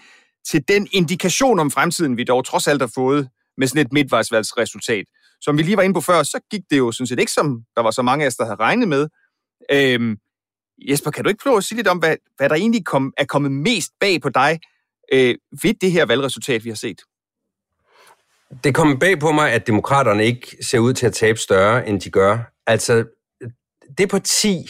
til den indikation om fremtiden, vi dog trods alt har fået med sådan et midtvejsvalgsresultat. Som vi lige var inde på før, så gik det jo sådan set ikke, som der var så mange af os, der havde regnet med. Øhm, Jesper, kan du ikke prøve at sige lidt om, hvad, hvad der egentlig kom, er kommet mest bag på dig øh, ved det her valgresultat, vi har set? Det kommer bag på mig, at demokraterne ikke ser ud til at tabe større, end de gør. Altså, det parti,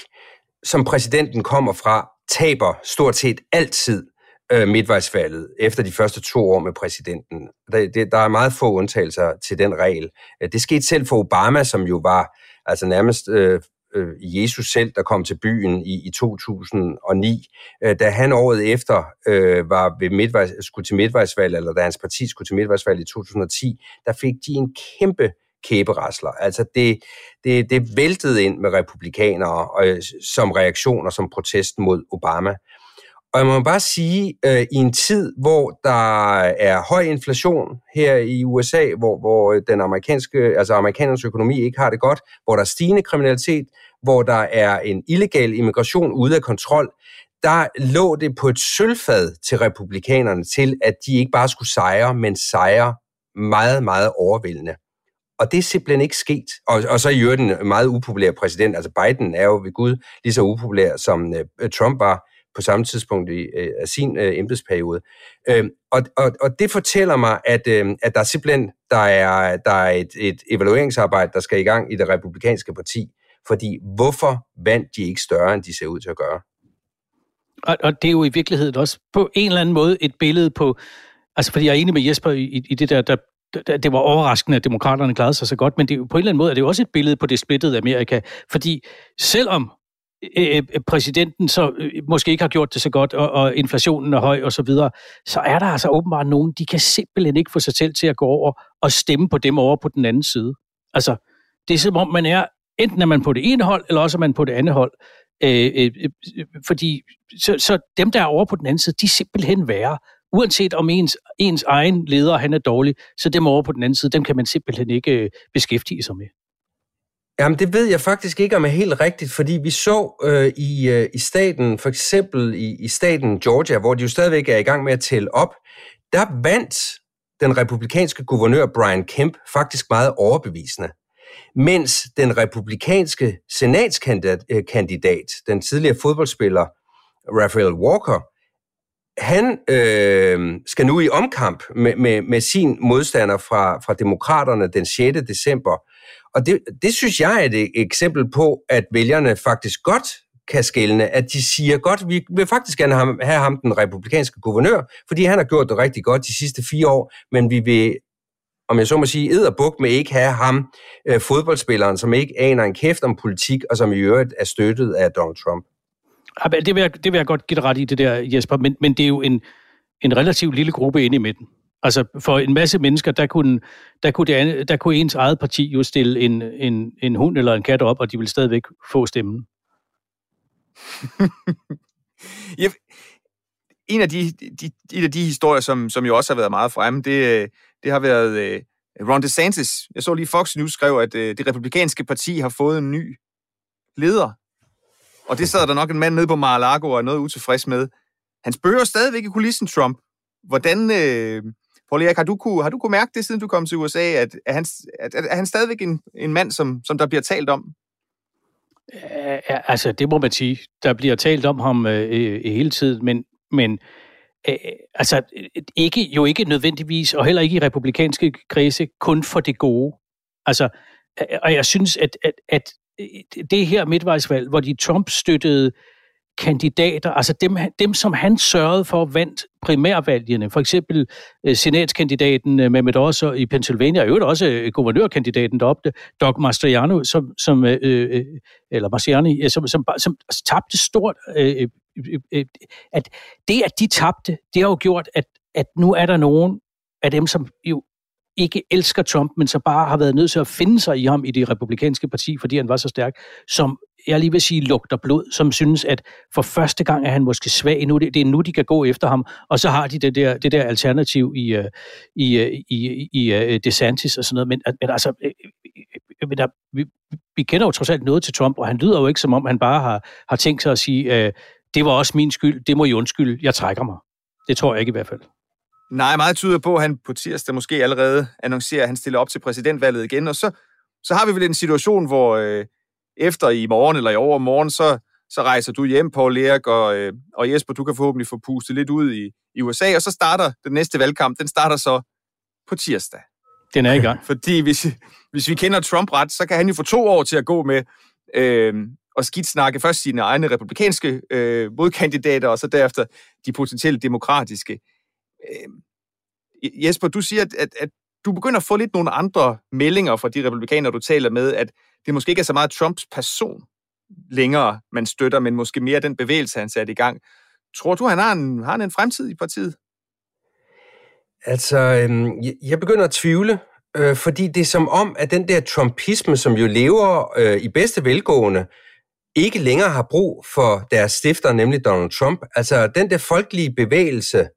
som præsidenten kommer fra, taber stort set altid øh, midtvejsfaldet efter de første to år med præsidenten. Der, det, der er meget få undtagelser til den regel. Øh, det skete selv for Obama, som jo var altså nærmest øh, øh, Jesus selv, der kom til byen i, i 2009. Øh, da han året efter øh, var ved midtvejs, skulle til midtvejsvalg, eller da hans parti skulle til midtvejsvalg i 2010, der fik de en kæmpe kæberasler. Altså det, det, det væltede ind med republikanere og, øh, som reaktioner, som protest mod Obama. Og jeg må bare sige, øh, i en tid, hvor der er høj inflation her i USA, hvor, hvor den amerikanske, altså amerikanernes økonomi ikke har det godt, hvor der er stigende kriminalitet, hvor der er en illegal immigration ude af kontrol, der lå det på et sølvfad til republikanerne til, at de ikke bare skulle sejre, men sejre meget, meget overvældende. Og det er simpelthen ikke sket. Og, og så i øvrigt en meget upopulær præsident, altså Biden er jo ved Gud lige så upopulær, som øh, Trump var på samme tidspunkt i, øh, af sin øh, embedsperiode. Øh, og, og, og det fortæller mig, at, øh, at der simpelthen der er, der er et, et evalueringsarbejde, der skal i gang i det republikanske parti. Fordi hvorfor vandt de ikke større, end de ser ud til at gøre? Og, og det er jo i virkeligheden også på en eller anden måde et billede på... Altså, fordi jeg er enig med Jesper i, i det der, der det var overraskende, at demokraterne klarede sig så godt, men det er jo, på en eller anden måde er det jo også et billede på det splittede Amerika, fordi selvom Øh, øh, øh, præsidenten så øh, måske ikke har gjort det så godt, og, og inflationen er høj og så videre, så er der altså åbenbart nogen, de kan simpelthen ikke få sig selv til at gå over og stemme på dem over på den anden side. Altså, det er som om man er, enten er man på det ene hold, eller også er man på det andet hold. Øh, øh, øh fordi så, så dem, der er over på den anden side, de er simpelthen værre uanset om ens, ens egen leder han er dårlig, så dem over på den anden side, dem kan man simpelthen ikke beskæftige sig med. Jamen, det ved jeg faktisk ikke, om er helt rigtigt, fordi vi så øh, i, øh, i staten, for eksempel i, i staten Georgia, hvor de jo stadigvæk er i gang med at tælle op, der vandt den republikanske guvernør Brian Kemp faktisk meget overbevisende. Mens den republikanske senatskandidat, øh, den tidligere fodboldspiller Raphael Walker, han øh, skal nu i omkamp med, med, med sin modstander fra, fra demokraterne den 6. december. Og det, det synes jeg er et e-, eksempel på, at vælgerne faktisk godt kan skælne, at de siger godt, vi vil faktisk gerne have ham, den republikanske guvernør, fordi han har gjort det rigtig godt de sidste fire år, men vi vil, om jeg så må sige, edderbuk med ikke have ham, øh, fodboldspilleren, som ikke aner en kæft om politik, og som i øvrigt er støttet af Donald Trump. Det vil jeg, det vil jeg godt give dig ret i, det der, Jesper, men, men det er jo en, en relativt lille gruppe inde i midten. Altså for en masse mennesker, der kunne, der kunne, det, der kunne ens eget parti jo stille en, en, en hund eller en kat op, og de ville stadigvæk få stemmen. [laughs] jeg, en af de, de, en af de historier, som, som jo også har været meget fremme, det, det har været uh, Ron DeSantis. Jeg så lige Fox News skrev, at uh, det republikanske parti har fået en ny leder. Og det sad der nok en mand nede på Mar-a-Lago og er noget utilfreds med. Han spørger stadigvæk i kulissen Trump. Hvordan, øh, Paul Erik, har du, kunne, har du kunne mærke det, siden du kom til USA, at at, han, at, at, han stadigvæk en, en mand, som, som der bliver talt om? Ja, altså, det må man sige. Der bliver talt om ham øh, øh, øh hele tiden, men, men øh, øh, altså, ikke, jo ikke nødvendigvis, og heller ikke i republikanske kredse, kun for det gode. Altså, og jeg synes, at, at, at det her midtvejsvalg, hvor de Trump-støttede kandidater, altså dem, dem, som han sørgede for vandt primærvalgene, for eksempel øh, senatskandidaten øh, Mehmet Oz i Pennsylvania, og øvrigt også øh, guvernørkandidaten deroppe, Doc Mastriano, som, som øh, øh eller Mastriani, som, som, som tabte stort. Øh, øh, øh, øh, at det, at de tabte, det har jo gjort, at, at nu er der nogen af dem, som jo ikke elsker Trump, men så bare har været nødt til at finde sig i ham i det republikanske parti, fordi han var så stærk, som jeg lige vil sige, lugter blod, som synes, at for første gang er han måske svag nu. Det, det er nu, de kan gå efter ham. Og så har de det der, det der alternativ i, øh, øh, i, i, i, i uh, DeSantis og sådan noget. Men, men altså, men der, vi, vi kender jo trods alt noget til Trump, og han lyder jo ikke, som om han bare har, har tænkt sig at sige, det var også min skyld, det må I undskylde, jeg trækker mig. Det tror jeg ikke i hvert fald. Nej, meget tyder på, at han på tirsdag måske allerede annoncerer, at han stiller op til præsidentvalget igen, og så, så har vi vel en situation, hvor øh, efter i morgen eller i overmorgen, så, så rejser du hjem, Paul Erik, og, øh, og Jesper, du kan forhåbentlig få pustet lidt ud i, i USA, og så starter den næste valgkamp, den starter så på tirsdag. Den er i gang. [laughs] Fordi hvis, hvis vi kender Trump ret, så kan han jo få to år til at gå med øh, og skidt snakke først sine egne republikanske øh, modkandidater, og så derefter de potentielt demokratiske. Øh, Jesper, du siger, at, at, at du begynder at få lidt nogle andre meldinger fra de republikanere, du taler med, at det måske ikke er så meget Trumps person længere, man støtter, men måske mere den bevægelse, han satte i gang. Tror du, han har en, har han en fremtid i partiet? Altså, øhm, jeg begynder at tvivle, øh, fordi det er som om, at den der trumpisme, som jo lever øh, i bedste velgående, ikke længere har brug for deres stifter, nemlig Donald Trump. Altså, den der folkelige bevægelse,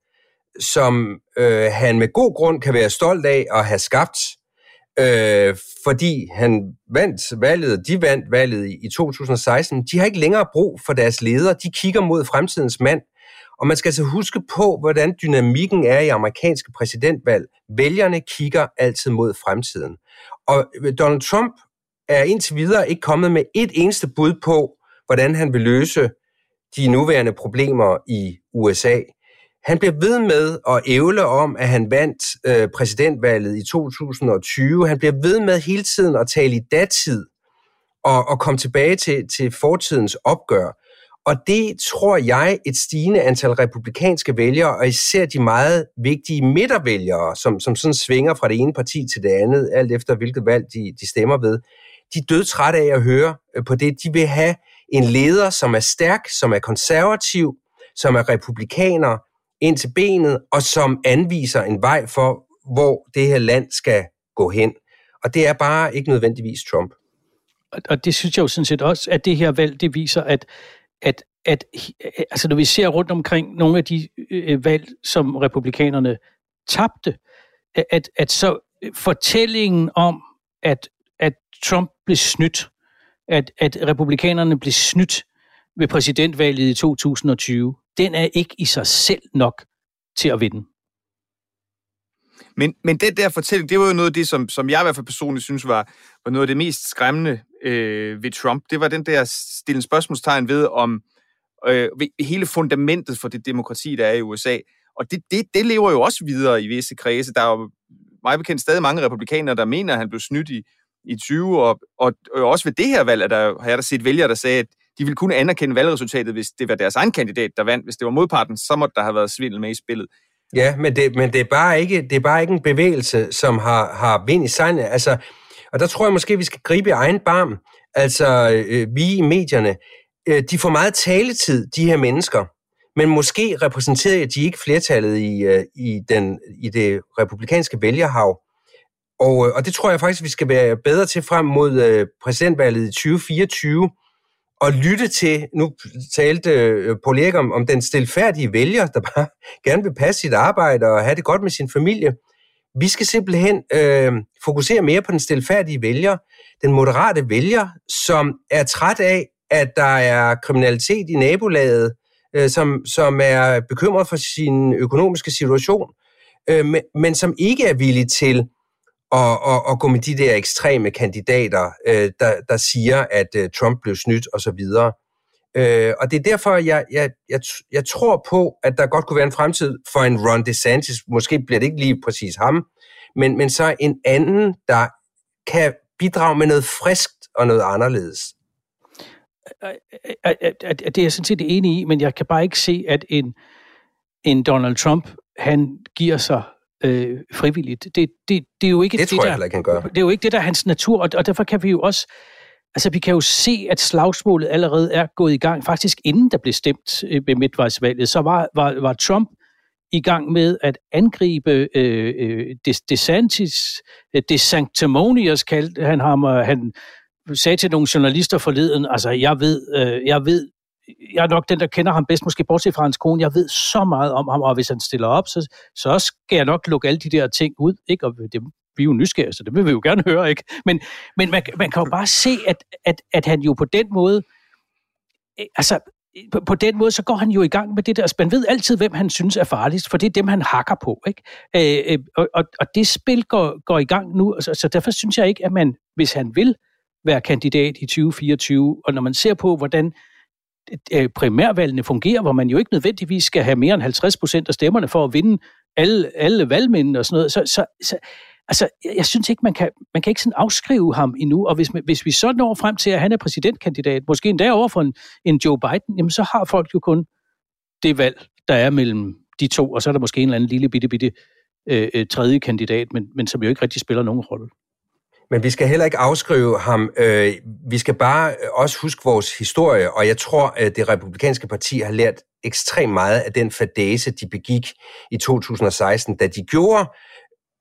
som øh, han med god grund kan være stolt af at have skabt, øh, fordi han vandt valget, de vandt valget i, i 2016. De har ikke længere brug for deres ledere. De kigger mod fremtidens mand. Og man skal altså huske på, hvordan dynamikken er i amerikanske præsidentvalg. Vælgerne kigger altid mod fremtiden. Og øh, Donald Trump er indtil videre ikke kommet med et eneste bud på, hvordan han vil løse de nuværende problemer i USA. Han bliver ved med at ævle om, at han vandt øh, præsidentvalget i 2020. Han bliver ved med hele tiden at tale i datid og, og komme tilbage til, til fortidens opgør. Og det tror jeg et stigende antal republikanske vælgere, og især de meget vigtige midtervælgere, som, som sådan svinger fra det ene parti til det andet, alt efter hvilket valg de, de stemmer ved, de er dødtrætte af at høre øh, på det. De vil have en leder, som er stærk, som er konservativ, som er republikaner, ind til benet, og som anviser en vej for, hvor det her land skal gå hen. Og det er bare ikke nødvendigvis Trump. Og det synes jeg jo sådan set også, at det her valg, det viser, at, at at altså, når vi ser rundt omkring nogle af de øh, valg, som republikanerne tabte, at, at så fortællingen om, at, at Trump blev snydt, at, at republikanerne blev snydt ved præsidentvalget i 2020, den er ikke i sig selv nok til at vinde. Men, men det der fortælling, det var jo noget af det, som, som jeg i hvert fald personligt synes var, var noget af det mest skræmmende øh, ved Trump. Det var den der stille spørgsmålstegn ved, om øh, ved hele fundamentet for det demokrati, der er i USA. Og det, det, det lever jo også videre i visse kredse. Der er jo meget bekendt stadig mange republikanere, der mener, at han blev snydt i, i 20, og, og, og også ved det her valg, at der, har jeg da set vælgere, der sagde, at de ville kun anerkende valgresultatet, hvis det var deres egen kandidat, der vandt. Hvis det var modparten, så måtte der have været svindel med i spillet. Ja, men det, men det, er, bare ikke, det er bare ikke en bevægelse, som har, har vind i sejlene. Altså, og der tror jeg måske, vi skal gribe i egen barm. Altså, øh, vi i medierne, øh, de får meget taletid, de her mennesker. Men måske repræsenterer de ikke flertallet i, øh, i, den, i det republikanske vælgerhav. Og, øh, og det tror jeg faktisk, vi skal være bedre til frem mod øh, præsidentvalget i 2024 og lytte til, nu talte øh, Paul Erik om, om den stilfærdige vælger, der bare [laughs] gerne vil passe sit arbejde og have det godt med sin familie. Vi skal simpelthen øh, fokusere mere på den stilfærdige vælger, den moderate vælger, som er træt af, at der er kriminalitet i nabolaget, øh, som, som er bekymret for sin økonomiske situation, øh, men, men som ikke er villig til og, og, og gå med de der ekstreme kandidater, øh, der, der siger, at øh, Trump blev snydt osv. Øh, og det er derfor, jeg, jeg, jeg, jeg tror på, at der godt kunne være en fremtid for en Ron DeSantis. Måske bliver det ikke lige præcis ham, men, men så en anden, der kan bidrage med noget friskt og noget anderledes. Øh, øh, øh, det er jeg sådan set enig i, men jeg kan bare ikke se, at en, en Donald Trump, han giver sig øh, frivilligt. Det, det, det er jo ikke det, det, der, ikke, han gør. Det er jo ikke det, der er hans natur, og, og derfor kan vi jo også Altså, vi kan jo se, at slagsmålet allerede er gået i gang. Faktisk inden der blev stemt øh, ved midtvejsvalget, så var, var, var Trump i gang med at angribe øh, øh, DeSantis, øh, DeSanctimonious kaldte han ham, og han sagde til nogle journalister forleden, altså, jeg ved, øh, jeg ved jeg er nok den, der kender ham bedst, måske bortset fra hans kone. Jeg ved så meget om ham, og hvis han stiller op, så, så skal jeg nok lukke alle de der ting ud. Ikke? Og det, vi er jo nysgerrige, så det vil vi jo gerne [laughs] høre. ikke. Men, men man, man kan jo bare se, at, at, at han jo på den måde, eh, altså på, på den måde, så går han jo i gang med det der. Altså, man ved altid, hvem han synes er farligst, for det er dem, han hakker på. Ikke? Øh, øh, og, og, og det spil går, går i gang nu, så, så derfor synes jeg ikke, at man, hvis han vil være kandidat i 2024, og når man ser på, hvordan Øh, Øh, primærvalgene fungerer, hvor man jo ikke nødvendigvis skal have mere end 50 procent af stemmerne for at vinde alle, alle valgmændene og sådan noget. Så, så, så altså, jeg synes ikke, man kan, man kan ikke sådan afskrive ham endnu, og hvis, hvis vi så når frem til, at han er præsidentkandidat, måske endda over for en, en Joe Biden, jamen så har folk jo kun det valg, der er mellem de to, og så er der måske en eller anden lille bitte, bitte øh, øh tredje kandidat, men, men som jo ikke rigtig spiller nogen rolle. Men vi skal heller ikke afskrive ham. Øh, vi skal bare øh, også huske vores historie, og jeg tror, at det republikanske parti har lært ekstremt meget af den fadese, de begik i 2016, da de gjorde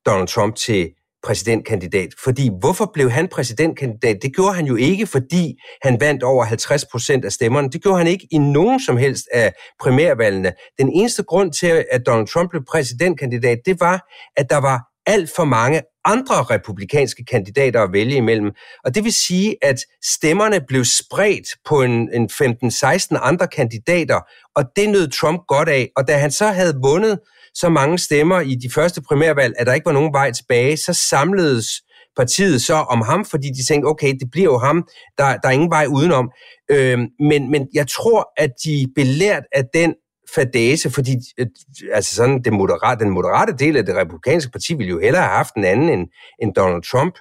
Donald Trump til præsidentkandidat. Fordi hvorfor blev han præsidentkandidat? Det gjorde han jo ikke, fordi han vandt over 50 procent af stemmerne. Det gjorde han ikke i nogen som helst af primærvalgene. Den eneste grund til, at Donald Trump blev præsidentkandidat, det var, at der var alt for mange andre republikanske kandidater at vælge imellem. Og det vil sige, at stemmerne blev spredt på en, en 15-16 andre kandidater, og det nød Trump godt af. Og da han så havde vundet så mange stemmer i de første primærvalg, at der ikke var nogen vej tilbage, så samledes partiet så om ham, fordi de tænkte, okay, det bliver jo ham, der, der er ingen vej udenom. Øh, men, men jeg tror, at de belært af den fadase, fordi øh, altså sådan, det moderate, den moderate del af det republikanske parti ville jo hellere have haft en anden end, end Donald Trump.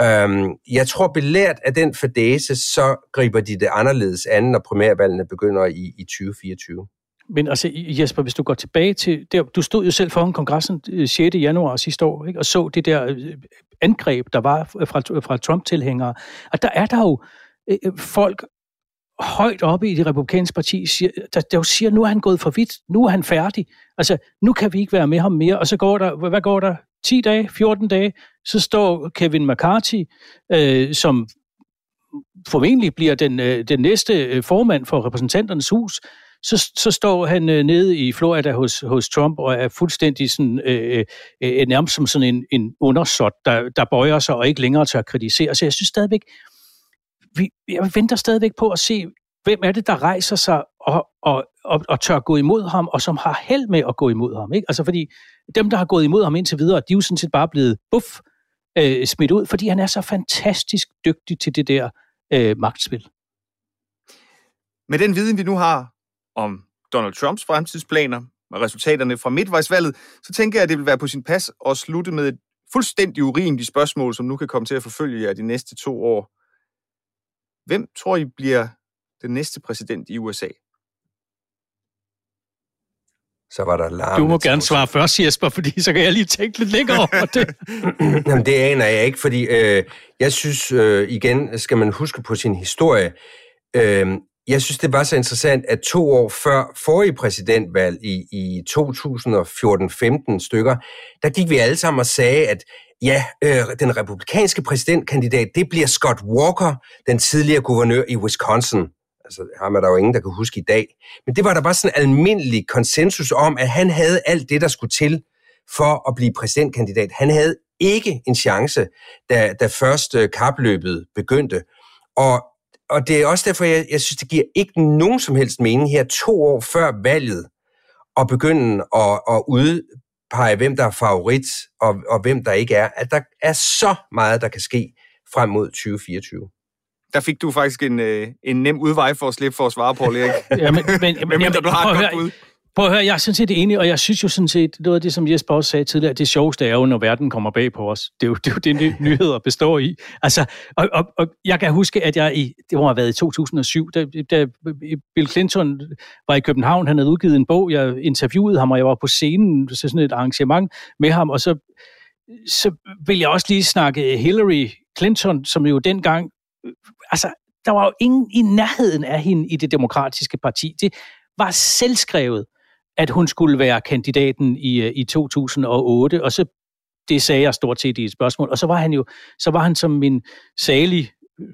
Øhm, jeg tror belært af den fadase, så griber de det anderledes an, når primærvalgene begynder i, i 2024. Men altså, Jesper, hvis du går tilbage til... Der, du stod jo selv foran kongressen øh, 6. Januar sidste år, ikke? og så det der øh, angreb, der var fra, fra Trump-tilhængere. Og der er der jo folk højt oppe i det republikanske parti, siger, der, der siger, nu er han gået for vidt, nu er han færdig. Altså, nu kan vi ikke være med ham mere. Og så går der, hvad går der? 10 dage, 14 dage, så står Kevin McCarthy, øh, som formentlig bliver den, øh, den næste øh, formand for repræsentanternes hus, så, så står han øh, nede i Florida hos, hos Trump og er fuldstændig sådan, øh, øh, øh nærmest som sådan en, en undersåt, der, der bøjer sig og ikke længere tør kritisere. Så jeg synes stadigvæk, vi, jeg venter stadigvæk på at se, hvem er det, der rejser sig og, og, og, og tør gå imod ham, og som har held med at gå imod ham. Ikke? Altså fordi dem, der har gået imod ham indtil videre, de er jo sådan set bare blevet buff øh, smidt ud, fordi han er så fantastisk dygtig til det der øh, magtspil. Med den viden, vi nu har om Donald Trumps fremtidsplaner og resultaterne fra midtvejsvalget, så tænker jeg, at det vil være på sin pas at slutte med et fuldstændig urimeligt spørgsmål, som nu kan komme til at forfølge jer de næste to år. Hvem tror I bliver den næste præsident i USA? Så var der larm. Du må gerne svare først, Jesper, fordi så kan jeg lige tænke lidt længere over det. [laughs] Jamen, det aner jeg ikke, fordi øh, jeg synes, øh, igen skal man huske på sin historie. Øh, jeg synes, det var så interessant, at to år før forrige præsidentvalg i, i 2014-15 stykker, der gik vi alle sammen og sagde, at ja, øh, den republikanske præsidentkandidat, det bliver Scott Walker, den tidligere guvernør i Wisconsin. Altså, ham er der jo ingen, der kan huske i dag. Men det var der bare sådan en almindelig konsensus om, at han havde alt det, der skulle til for at blive præsidentkandidat. Han havde ikke en chance, da, da først øh, kapløbet begyndte. Og, og det er også derfor, jeg, jeg synes, det giver ikke nogen som helst mening her to år før valget at begynde at, at udpege, hvem der er favorit og, og hvem der ikke er. At der er så meget, der kan ske frem mod 2024 der fik du faktisk en, øh, en nem udvej for at slippe for at svare, på, Erik. ja, men, men, men, men, du har et godt bud. Prøv at høre, jeg er sådan set enig, og jeg synes jo sådan set, noget af det, som Jesper også sagde tidligere, det sjoveste er jo, når verden kommer bag på os. Det er jo det, er jo det [laughs] nyheder består i. Altså, og, og, og, jeg kan huske, at jeg i, det må have været i 2007, da, da Bill Clinton var i København, han havde udgivet en bog, jeg interviewede ham, og jeg var på scenen til sådan et arrangement med ham, og så, så vil jeg også lige snakke Hillary Clinton, som jo dengang altså, der var jo ingen i nærheden af hende i det demokratiske parti. Det var selvskrevet, at hun skulle være kandidaten i, øh, i 2008, og så det sagde jeg stort set i et spørgsmål. Og så var han jo, så var han som min salig øh,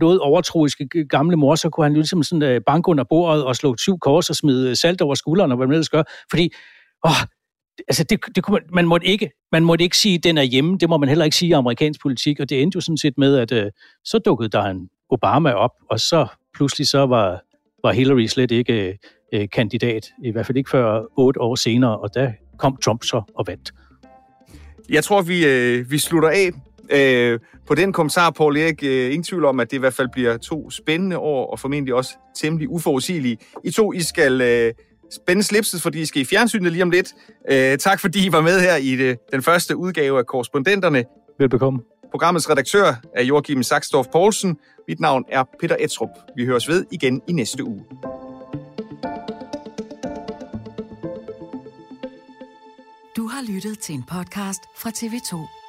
noget overtroiske gamle mor, så kunne han jo ligesom sådan øh, banke under bordet og slå syv kors og smide salt over skulderen og hvad man ellers gør. Fordi, åh, altså det, det kunne man, man, måtte ikke, man måtte ikke sige, at den er hjemme. Det må man heller ikke sige i amerikansk politik. Og det endte jo sådan set med, at øh, så dukkede der en Obama op, og så pludselig så var, var Hillary slet ikke øh, kandidat. I hvert fald ikke før otte år senere, og der kom Trump så og vandt. Jeg tror, vi, øh, vi slutter af øh, på den kommentar, Paul Erik. Øh, ingen tvivl om, at det i hvert fald bliver to spændende år, og formentlig også temmelig uforudsigelige. I to, I skal... Øh, spænde slipset, fordi I skal i fjernsynet lige om lidt. Øh, tak fordi I var med her i det, den første udgave af Korrespondenterne. Velbekomme. Programmets redaktør er Joachim Saxdorf Poulsen. Mit navn er Peter Etrup. Vi høres ved igen i næste uge. Du har lyttet til en podcast fra TV2.